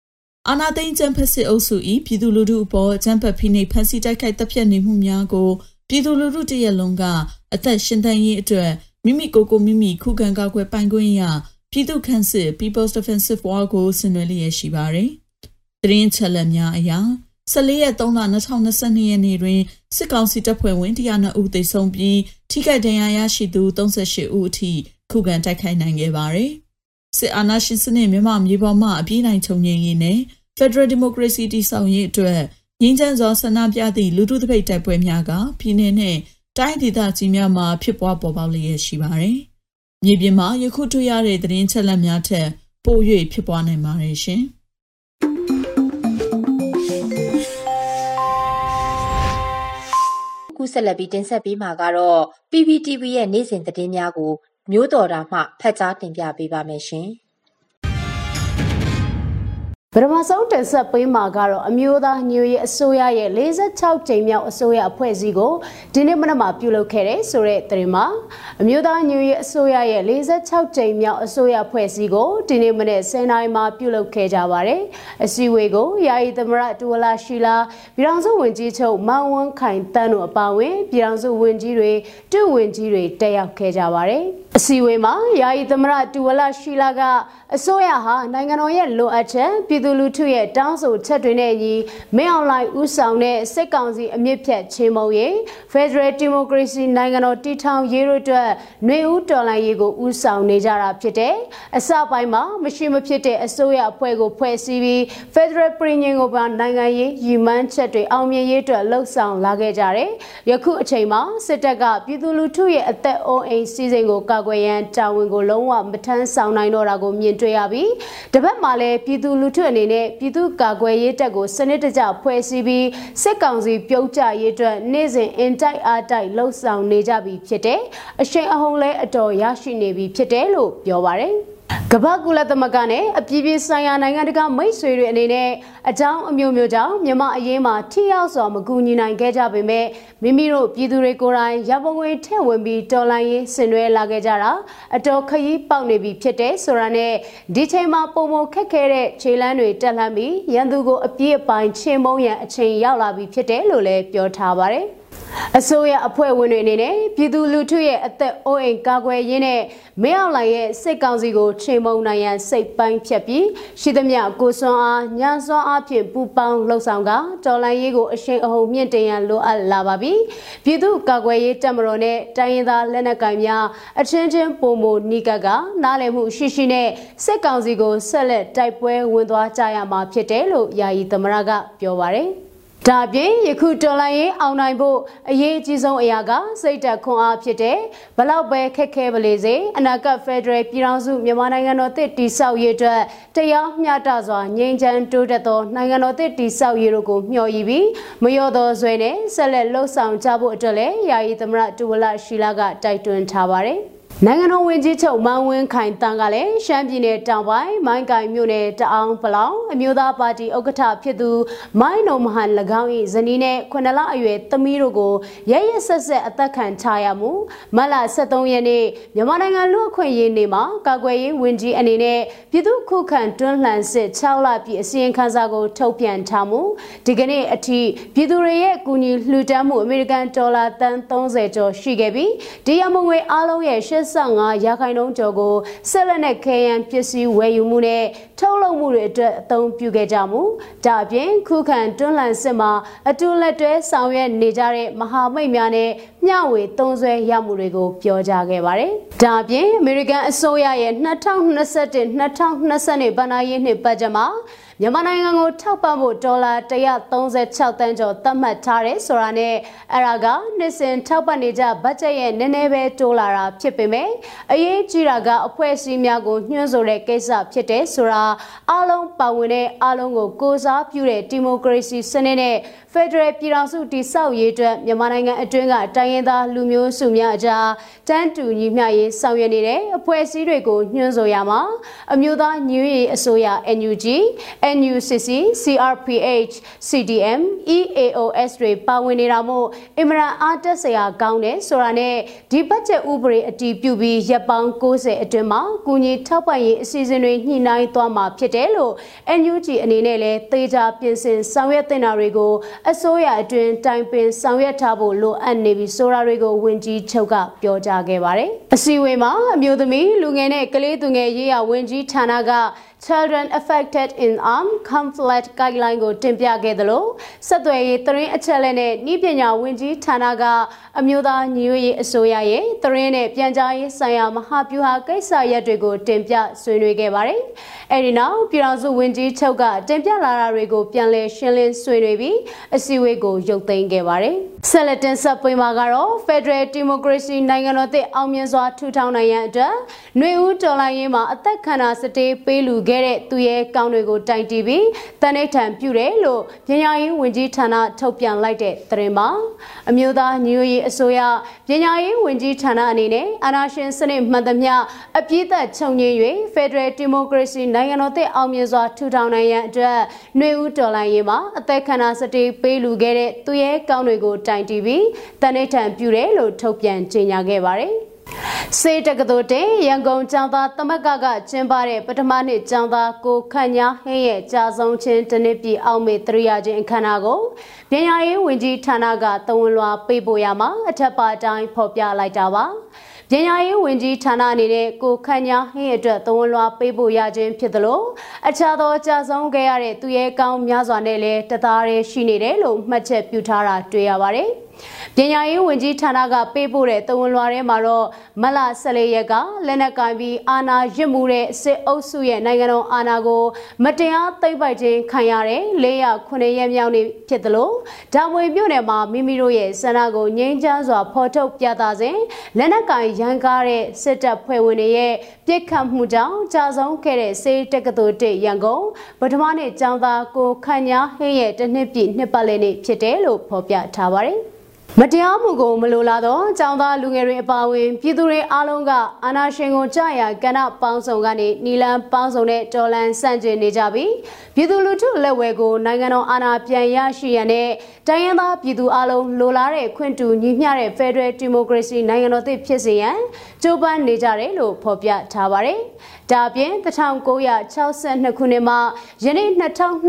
။အာနာသိန်းကျန်းဖက်စစ်အုပ်စု၏ပြည်သူလူထုအပေါ်ကျန်းဖက်ဖိနှိပ်ဖန်ဆီးတိုက်ခိုက်တပ်ဖြတ်နေမှုများကိုပြည်သူလူထုတရက်လုံးကအသက်ရှင်သန်ရေးအတွက်မိမိကိုယ်ကိုမိမိခုခံကာကွယ်ပိုင်ခွင့်ရပြည်သူ့ခန့်စစ် People's Defensive War ကိုဆင်နွှဲလျက်ရှိပါတယ်။တရင်ချက်လက်များအရာ 14ရက်3လ2022ရက်နေ့တွင်စစ်ကောင်စီတပ်ဖွဲ့ဝင်102ဦးသေဆုံးပြီးထိခိုက်ဒဏ်ရာရရှိသူ38ဦးအထိခုခံတိုက်ခိုက်နိုင်ခဲ့ပါတယ်။စစ်အာဏာရှင်စနစ်မြန်မာမြေပေါ်မှအပြည့်နိုင်ချုပ်ငြိမ်းရေးနဲ့ Federal Democracy တည်ဆောက်ရေးအတွက်ငြိမ်းချမ်းစွာဆန္ဒပြသည့်လူထုတပိတ်တိုက်ပွဲများကပြည်내နဲ့တိုင်းဒေသကြီးများမှာဖြစ်ပွားပေါ်ပေါက်လျက်ရှိပါတယ်။မြေပြင်မှာယခုတွေ့ရတဲ့သတင်းချက်လက်များထက်ပို၍ဖြစ်ပွားနိုင်ပါတယ်ရှင်။ ခုဆက်လက်ပြီးတင်ဆက်ပေးမှာကတော့ PPTV ရဲ့နေ့စဉ်သတင်းများကို မျိုးတော်တာမှဖတ်ကြားတင်ပြပေးပါမယ်ရှင်။ ပထမဆုံးတင်ဆက်ပေးမှာကတော့အမျိုးသားညွရေးအစိုးရရဲ့46ကြိမ်မြောက်အစိုးရအဖွဲ့အစည်းကိုဒီနေ့မနက်မှာပြုလုပ်ခဲ့တဲ့ဆိုတဲ့သတင်းမှာအမျိုးသားညွရေးအစိုးရရဲ့46ကြိမ်မြောက်အစိုးရအဖွဲ့အစည်းကိုဒီနေ့မနက်10:00နာရီမှာပြုလုပ်ခဲ့ကြပါတယ်။အစည်းအဝေးကိုယာယီသမရတူဝလာရှိလာပြည်ထောင်စုဝန်ကြီးချုပ်မောင်ဝန်းခိုင်တန်းတို့အပါအဝင်ပြည်ထောင်စုဝန်ကြီးတွေတူဝန်ကြီးတွေတက်ရောက်ခဲ့ကြပါတယ်။အစည်းအဝေးမှာယာယီသမရတူဝလရှိလာကအစိုးရဟာနိုင်ငံတော်ရဲ့လိုအပ်ချက်ပြည်သူလူထုရဲ့တောင်းဆိုချက်တွေနဲ့ညီမင်းအောင်လှိုင်ဦးဆောင်တဲ့စစ်ကောင်စီအမြင့်ဖြတ်ချင်းမုံရေး Federal Democracy နိုင်ငံတော်တည်ထောင်ရေးတို့အတွက်ຫນွေဦးတော်လှန်ရေးကိုဦးဆောင်နေကြတာဖြစ်တယ်။အစပိုင်းမှာမရှိမဖြစ်တဲ့အစိုးရအဖွဲ့ကိုဖွဲ့စည်းပြီး Federal ပြည်ညင်ကိုပါနိုင်ငံရေးရည်မှန်းချက်တွေအောင်မြင်ရေးအတွက်လှုံ့ဆော်လာခဲ့ကြတယ်။ယခုအချိန်မှာစစ်တပ်ကပြည်သူလူထုရဲ့အသက်အိုးအိမ်စီစဉ်ကိုကာကွယ်ရန်တာဝန်ကိုလုံးဝမထမ်းဆောင်နိုင်တော့တာကိုမြင်တွေ့ရပြီးတပတ်မှာလည်းပြည်သူလူထုအနေနဲ့ပြည်သူကာကွယ်ရေးတပ်ကိုစနစ်တကျဖွဲ့စည်းပြီးစစ်ကောင်စီပြုတ်ကျရေးအတွက်နေ့စဉ်အင်တိုက်အားတိုက်လှုံ့ဆော်နေကြပြီဖြစ်တယ်။အရှိန်အဟုန်လဲအတော်ရရှိနေပြီဖြစ်တယ်လို့ပြောပါတယ်။ ကမ္ဘာကုလသမဂ္ဂနဲ့အပြည်ပြည်ဆိုင်ရာနိုင်ငံတကာမိတ်ဆွေတွေအနေနဲ့အကြောင်းအမျိုးမျိုးကြောင့်မြန်မာအရေးမှာထိရောက်စွာမကူညီနိုင်ခဲ့ကြပေမဲ့မိမိတို့ပြည်သူတွေကိုယ်တိုင်ရပုံငွေထည့်ဝင်ပြီးတော်လိုင်းရေးဆင်နွှဲလာခဲ့ကြတာအတော်ခရီးပေါက်နေပြီဖြစ်တဲ့ဆိုတာနဲ့ဒီချိန်မှာပုံမခက်ခဲတဲ့ခြေလမ်းတွေတက်လှမ်းပြီးရန်သူကိုအပြည့်အပိုင်းချင်းမုံရန်အချိန်ရောက်လာပြီဖြစ်တယ်လို့လည်းပြောထားပါတယ်။ အစိုးရအဖွဲ့ဝင်တွေအနေနဲ့ပြည်သူလူထုရဲ့အသက်အိုးအိမ်ကာကွယ်ရေးနဲ့မင်းအောင်လှိုင်ရဲ့စိတ်ကောင်းစီကိုချိန်မုံနိုင်ရန်စိတ်ပိုင်းဖြတ်ပြီးရှိသမျှကိုစွမ်းအားညံစွမ်းအားဖြင့်ပူပေါင်းလှုပ်ဆောင်ကတော်လှန်ရေးကိုအရှိန်အဟုန်မြင့်တင်ရန်လိုအပ်လာပါပြီပြည်သူကာကွယ်ရေးတပ်မတော်နဲ့တိုင်းရင်းသားလက်နက်ကိုင်များအချင်းချင်းပုံမနီကကနားလည်မှုရှိရှိနဲ့စိတ်ကောင်းစီကိုဆက်လက်တိုက်ပွဲဝင်သွားကြရမှာဖြစ်တယ်လို့ယာယီသမရကပြောပါတယ် ဒါပြင်ယခုတော်လိုင်းရေးအောင်နိုင်ဖို့အရေးအကြီးဆုံးအရာကစိတ်တက်ခွန်အားဖြစ်တဲ့ဘလောက်ပဲခက်ခဲပါလေစေအနာဂတ်ဖက်ဒရယ်ပြည်ထောင်စုမြန်မာနိုင်ငံတော်တည်တည်ဆောက်ရေးအတွက်တရားမျှတစွာငြိမ်းချမ်းတိုးတက်သောနိုင်ငံတော်တည်တည်ဆောက်ရေးတို့ကိုမျှော်ရည်ပြီးမလျော့သောဇွဲနဲ့ဆက်လက်လှုပ်ဆောင်ကြဖို့အတွက်လည်းယာယီသမရတူဝလရှိလာကတိုက်တွန်းထားပါတယ်။ နိုင်ငံတော်ဝန်ကြီးချုပ်မောင်ဝင်းခိုင်တန်းကလည်းရှမ်းပြည်နယ်တောင်ပိုင်းမိုင်းကိုင်မြို့နယ်တအောင်ပလောင်အမျိုးသားပါတီဥက္ကဋ္ဌဖြစ်သူမိုင်းနိုမဟန်၎င်း၏ဇနီးနဲ့ခုနှစ်လအရွယ်သမီးတို့ကိုရရဆက်ဆက်အသက်ခံချရမှုမလ23ရက်နေ့မြန်မာနိုင်ငံလူအခွင့်အရေးနေ့မှာကာကွယ်ရေးဝန်ကြီးအနေနဲ့ပြည်သူ့ခုခံတွန်းလှန်စစ်6လပြည့်အစီရင်ခံစာကိုထုတ်ပြန်ထားမှုဒီကနေ့အထိပြည်သူတွေရဲ့ကူညီလှူဒန်းမှုအမေရိကန်ဒေါ်လာတန်30ကျော်ရှိခဲ့ပြီးဒီရမငွေအားလုံးရဲ့85ရာခိုင်နှုန်းကျော်ကိုဆက်လက်နဲ့ခဲယံပစ္စည်းဝယ်ယူမှုနဲ့ထုတ်လုပ်မှုတွေအတွက်အသုံးပြုခဲ့ကြမှုဒါအပြင်ခုခံတွန်းလှန်စစ်မှာအတူလက်တွဲဆောင်ရွက်နေကြတဲ့မဟာမိတ်များနဲ့မျှဝေသုံးစွဲရမှုတွေကိုပြောကြားခဲ့ပါတယ်ဒါအပြင်အမေရိကန်အစိုးရရဲ့2021 2020ဘဏ္ဍာရေးနှစ်ဘတ်ဂျက်မှာ မြန်မာနိုင်ငံကိုထောက်ပံ့ဖို့ဒေါ်လာ136တန်းကျော်သတ်မှတ်ထားတယ်ဆိုတာနဲ့အဲ့ဒါကနှစ်စဉ်ထောက်ပံ့နေကြဘတ်ဂျက်ရဲ့နည်းနည်းပဲတိုးလာတာဖြစ်ပေမဲ့အရေးကြီးတာကအဖွဲ့အစည်းများကိုညှို့ဆိုတဲ့ကိစ္စဖြစ်တယ်ဆိုတာအားလုံးပါဝင်တဲ့အားလုံးကိုကိုစားပြုတဲ့ဒီမိုကရေစီစနစ်နဲ့ဖက်ဒရယ်ပြည်ထောင်စုတည်ဆောက်ရေးအတွက်မြန်မာနိုင်ငံအတွင်းကတိုင်းရင်းသားလူမျိုးစုများအကြားတန်းတူညီမျှရေးဆောင်ရွက်နေတဲ့အဖွဲ့အစည်းတွေကိုညှို့ဆိုရမှာအမျိုးသားညွေရေးအစိုးရ NUG NUCC CRPH CDM EAOS တွေပါဝင်နေတာမို့အင်မရန်အားတက်စရာကောင်းတယ်ဆိုတာနဲ့ဒီဘတ်ဂျက်ဥပဒေအတည်ပြုပြီးရပ်ပေါင်း60အတွင်းမှာကုညီထောက်ပံ့ရေးအစီအစဉ်တွေညှိနှိုင်းသွားမှာဖြစ်တယ်လို့ NUG အနေနဲ့လည်းသေချာပြင်ဆင်ဆောင်ရွက်တင်တာတွေကိုအစိုးရအတွင်းတိုင်ပင်ဆောင်ရွက်ထားဖို့လိုအပ်နေပြီဆိုတာတွေကိုဝန်ကြီးချုပ်ကပြောကြားခဲ့ပါတယ်။အစည်းအဝေးမှာအမျိုးသမီးလူငယ်နဲ့ကလေးသူငယ်ရေးရာဝန်ကြီးဌာနက Children Affected in Armed Conflict Guideline ကိုတင်ပြခဲ့သလိုဆက်သွယ်ရေးသတင်းအချက်အလက်နဲ့ဤပညာဝန်ကြီးဌာနကအမျိုးသားညီညွတ်ရေးအစိုးရရဲ့သတင်းနဲ့ပြန်ကြားရေးဆိုင်ရာမဟာဗျူဟာကိစ္စရပ်တွေကိုတင်ပြဆွေးနွေးခဲ့ပါတယ်။အဲဒီနောက်ပြည်ထောင်စုဝန်ကြီးချုပ်ကတင်ပြလာတာတွေကိုပြန်လည်ရှင်းလင်းဆွေးနွေးပြီးအစည်းအဝေးကိုရုပ်သိမ်းခဲ့ပါတယ်။ဆက်လက်တင်ဆက်ပွင့်မှာကတော့ Federal Democracy နိုင်ငံတော်သစ်အောင်မြင်စွာထူထောင်နိုင်ရန်အတွက်ຫນွေဦးတော်လှန်ရေးမှာအသက်ခံတာစတေးပေးလူခဲ့တဲ့သူရဲ့ကောင်းတွေကိုတိုင်တီးပြီးတန်ဋိဌံပြုတယ်လို့ပညာရေးဝန်ကြီးဌာနထုတ်ပြန်လိုက်တဲ့သတင်းမှာအမျိုးသားညီညွတ်ရေးအစိုးရပညာရေးဝန်ကြီးဌာနအနေနဲ့အာဏာရှင်စနစ်မှန်သမျှအပြည့်သက်ချုပ်ငြိမ်း၍ Federal Democracy နိုင်ငံတော်သစ်အောင်မြင်စွာထူထောင်နိုင်ရန်အတွက်နှွေဦးတော်လှန်ရေးမှာအသက်ခန္ဓာစတေးပေးလူခဲ့တဲ့သူရဲ့ကောင်းတွေကိုတိုင်တီးပြီးတန်ဋိဌံပြုတယ်လို့ထုတ်ပြန်ကြေညာခဲ့ပါတယ်။ စေတကတော်တဲ့ရန်ကုန်ကျောင်းသားသမက်ကကကျင်းပတဲ့ပထမနှစ်ကျောင်းသားကိုခန့်ညာဟင်းရဲ့ကြာဆုံးချင်းတနစ်ပြည်အောင်မေတရိယာချင်းအခမ်းအနားကိုပညာရေးဝန်ကြီးဌာနကတဝန်လွာပေးပို့ရမှာအထက်ပါတိုင်းဖော်ပြလိုက်တာပါပပညာရေးဝန်ကြီးဌာနအနေနဲ့ကိုခန့်ညာဟင်းအတွက်သဝန်လွှာပေးဖို့ရခြင်းဖြစ်သလိုအခြားသောကြာဆုံးခဲ့ရတဲ့သူရဲကောင်းများစွာနဲ့လည်းတသားရဲရှိနေတယ်လို့မှတ်ချက်ပြုထားတာတွေ့ရပါတယ်။ ပညာရေးဝန်ကြီးဌာနကပေးပို့တဲ့တဝန်လွှာထဲမှာတော့မလ14ရက်ကလက်နက်ကင်ပြီးအာဏာရစ်မှုတဲ့စစ်အုပ်စုရဲ့နိုင်ငံတော်အာဏာကို မတရားသိမ်းပိုက်ခြင်းခံရတဲ့409ရက်မြောက်နေ့ဖြစ်တယ်လို့ဒါမွေမြို့နယ်မှာမိမိတို့ရဲ့ဆန္ဒကိုငြိမ်းချမ်းစွာဖော်ထုတ်ပြသစဉ်လက်နက်ကင်ရန်ကားတဲ့စစ်တပ်ဖွဲ့ဝင်တွေရဲ့ပြစ်ခတ်မှုကြောင့်ကြာဆုံးခဲ့တဲ့စေတက္ကသိုလ်တစ်ရန်ကုန်ပထမနေ့ကျောင်းသားကိုခန့်ညာဟင်းရဲ့တနှစ်ပြည့်နှစ်ပတ်လည်နေ့ဖြစ်တယ်လို့ဖော်ပြထားပါတယ်။ မတရားမှုကိုမလိုလားသောចောင်းသားလူငယ်တွေအပါအဝင်ပြည်သူတွေအားလုံးကအာဏာရှင်ကိုကြာရကဏ္ဍပေါင်းစုံကနေနီလန်ပေါင်းစုံနဲ့တော်လန်ဆန့်ကျင်နေကြပြီးပြည်သူလူထုလက်ဝဲကိုနိုင်ငံတော်အာဏာပြန်ရရှိရန်နဲ့တိုင်းရင်းသားပြည်သူအလုံးလိုလားတဲ့ခွင့်တူညီမျှတဲ့ Federal Democracy နိုင်ငံတော်သစ်ဖြစ်စေရန်ကြိုးပမ်းနေကြတယ်လို့ဖော်ပြထားပါတယ်။ ဒါပြင်1962ခုနှစ်မှယနေ့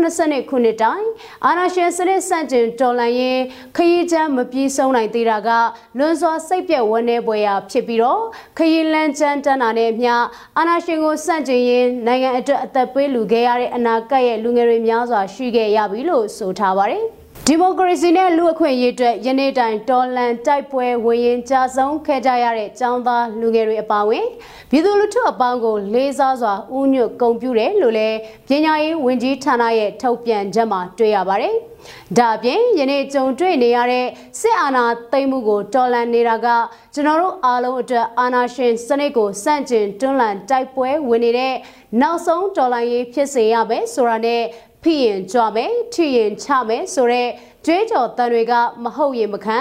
2022ခုနှစ်တိုင်အာဏာရှင်စနစ်ဆန့်ကျင်တော်လှန်ရေးခရီးချမ်းမပြေဆုံးနိုင်သေးတာကလွန်စွာစိတ်ပြက်ဝန်းနေပွဲရာဖြစ်ပြီးတော့ခရီးလန်းချမ်းတန်းတာနဲ့မျှအာဏာရှင်ကိုဆန့်ကျင်ရင်းနိုင်ငံအတွက်အသက်ပေးလူခဲ့ရတဲ့အနာဂတ်ရဲ့လူငယ်တွေများစွာရှိခဲ့ရပြီလို့ဆိုထားပါတယ်။ ဒီမိုကရေစီနဲ့လူအခွင့်အရေးအတွက်ယနေ့တိုင်တော်လန်တိုက်ပွဲဝင်ရင်ကြာဆုံးခဲ့ကြရတဲ့ចောင်းသားလူငယ်တွေအပါအဝင်ပြည်သူလူထုအပေါင်းကိုလေးစားစွာဥညွတ်ဂုဏ်ပြုတယ်လို့လည်းပညာရေးဝန်ကြီးဌာနရဲ့ထုတ်ပြန်ချက်မှာတွေ့ရပါတယ်။ဒါအပြင်ယနေ့ကြုံတွေ့နေရတဲ့စစ်အာဏာသိမ်းမှုကိုတော်လှန်နေတာကကျွန်တော်တို့အားလုံးအတွက်အာဏာရှင်စနစ်ကိုစန့်ကျင်တွန်းလှန်တိုက်ပွဲဝင်နေတဲ့နောက်ဆုံးတော်လှန်ရေးဖြစ်စေရမယ်ဆိုတာနဲ့ ဖိရင်ကြွမယ်ထိရင်ချမယ်ဆိုတဲ့ကြွေးကြော်တန်တွေကမဟုတ်ရင်မခံ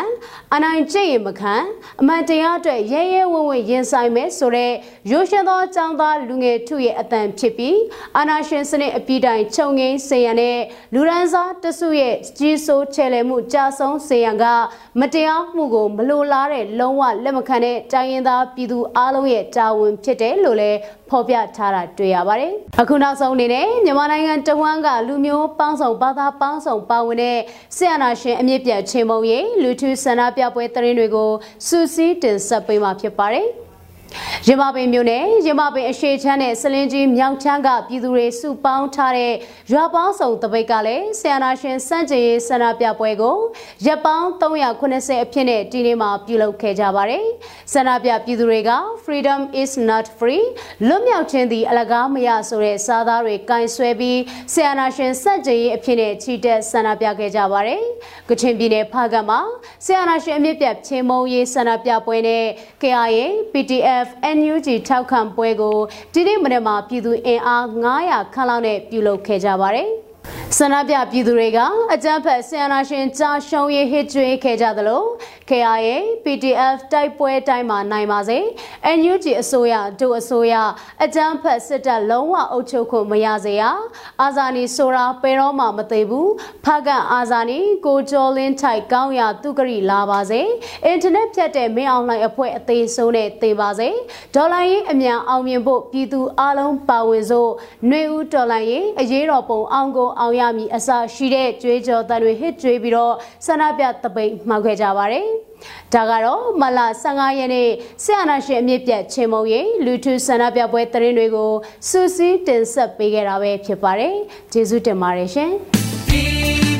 အနိုင်ကျင့်ရင်မခံအမှန်တရားအတွက်ရဲရဲဝံ့ဝံ့ရင်ဆိုင်မယ်ဆိုတဲ့ရိုးရှင်းသောចောင်းသားလူငယ်ထုရဲ့အတန်ဖြစ်ပြီးအာနာရှင်စနစ်အပြည့်တိုင်ခြုံငိမ့်စေရန်နဲ့လူရန်စားတစုရဲ့ကြီးစိုးချဲလဲမှုကြာဆုံးစေရန်ကမတရားမှုကိုမလိုလားတဲ့လုံးဝလက်မခံတဲ့တိုင်းရင်းသားပြည်သူအလုံးရဲ့တာဝန်ဖြစ်တယ်လို့လည်း ဖော်ပြထားတာတွေ့ရပါတယ်။အခုနောက်ဆုံးအနေနဲ့မြန်မာနိုင်ငံတဝန်းကလူမျိုးပေါင်းစုံဘာသာပေါင်းစုံပါဝင်တဲ့ဆရာနာရှင်အမြင့်ပြတ်ချင်းမုံရေးလူထုဆန္ဒပြပွဲသတင်းတွေကိုစူးစီးတင်ဆက်ပေးမှာဖြစ်ပါတယ်။ ရမပင်မြို့နယ်ရမပင်အရှိချမ်းနဲ့စလင်းကြီးမြောက်ချမ်းကပြည်သူတွေစုပေါင်းထားတဲ့ရွာပေါင်းစုံတပိတ်ကလည်းဆီယနာရှင်စန့်ကျင်ရေးဆန္ဒပြပွဲကိုရပ်ပေါင်း390အဖြစ်နဲ့ဒီနေ့မှာပြုလုပ်ခဲ့ကြပါတယ်။ဆန္ဒပြပြည်သူတွေက Freedom is not free လွတ်မြောက်ခြင်းသည်အလကားမရဆိုတဲ့စာသားတွေကင်ဆွဲပြီးဆီယနာရှင်စန့်ကျင်ရေးအဖြစ်နဲ့ချီတက်ဆန္ဒပြခဲ့ကြပါတယ်။ကချင်ပြည်နယ်ဖားကတ်မှာဆီယနာရှင်အမြင့်ပြတ်ချင်းမုံရေးဆန္ဒပြပွဲနဲ့ KIA PDF NUF NUG ထောက်ခံပွဲကိုဒီနေ့မနေ့မှာပြည်သူအင်အား900ခန့်လောက်နဲ့ပြုလုပ်ခဲ့ကြပါတယ်။ ဆန္ဒပြပြည်သူတွေကအကြမ်းဖက်ဆီယနာရှင်ကြာရှုံးရေးဟစ်ကြွေးခဲ့ကြသလို KIA PDF တိုက်ပွဲတိုင်းမှာနိုင်ပါစေ NUG အစိုးရဒုအစိုးရအကြမ်းဖက်စစ်တပ်လုံးဝအုပ်ချုပ်ခွင့်မရစေရအာဇာနည်ဆိုတာပေတော့မှမသိဘူးဖကန်အာဇာနည်ကိုကျော်လင်းထိုက်ကောင်းရသူကရီလာပါစေအင်တာနက်ဖြတ်တဲ့မင်းအောင်လှိုင်အဖွဲ့အသေးဆုံးနဲ့သေပါစေဒေါ်လာရေးအမြန်အောင်မြင်ဖို့ပြည်သူအလုံးပါဝင်စို့ຫນွေဦးဒေါ်လာရေးအရေးတော်ပုံအောင်ကိုအောင်ရမည်အစရှိတဲ့ကြွေးကြော်တန်တွေဟစ်ကြွေးပြီးတော့ဆန္ဒပြတပိတ်မှောက်ခဲ့ကြပါတယ်။ဒါကတော့မလ15ရက်နေ့ဆရာနာရှင်အမြင့်ပြတ်ချင်းမုံရိလူထုဆန္ဒပြပွဲသတင်းတွေကိုစူးစီးတင်ဆက်ပေးခဲ့တာပဲဖြစ်ပါတယ်။ကျေးဇူးတင်ပါတယ်ရှင်။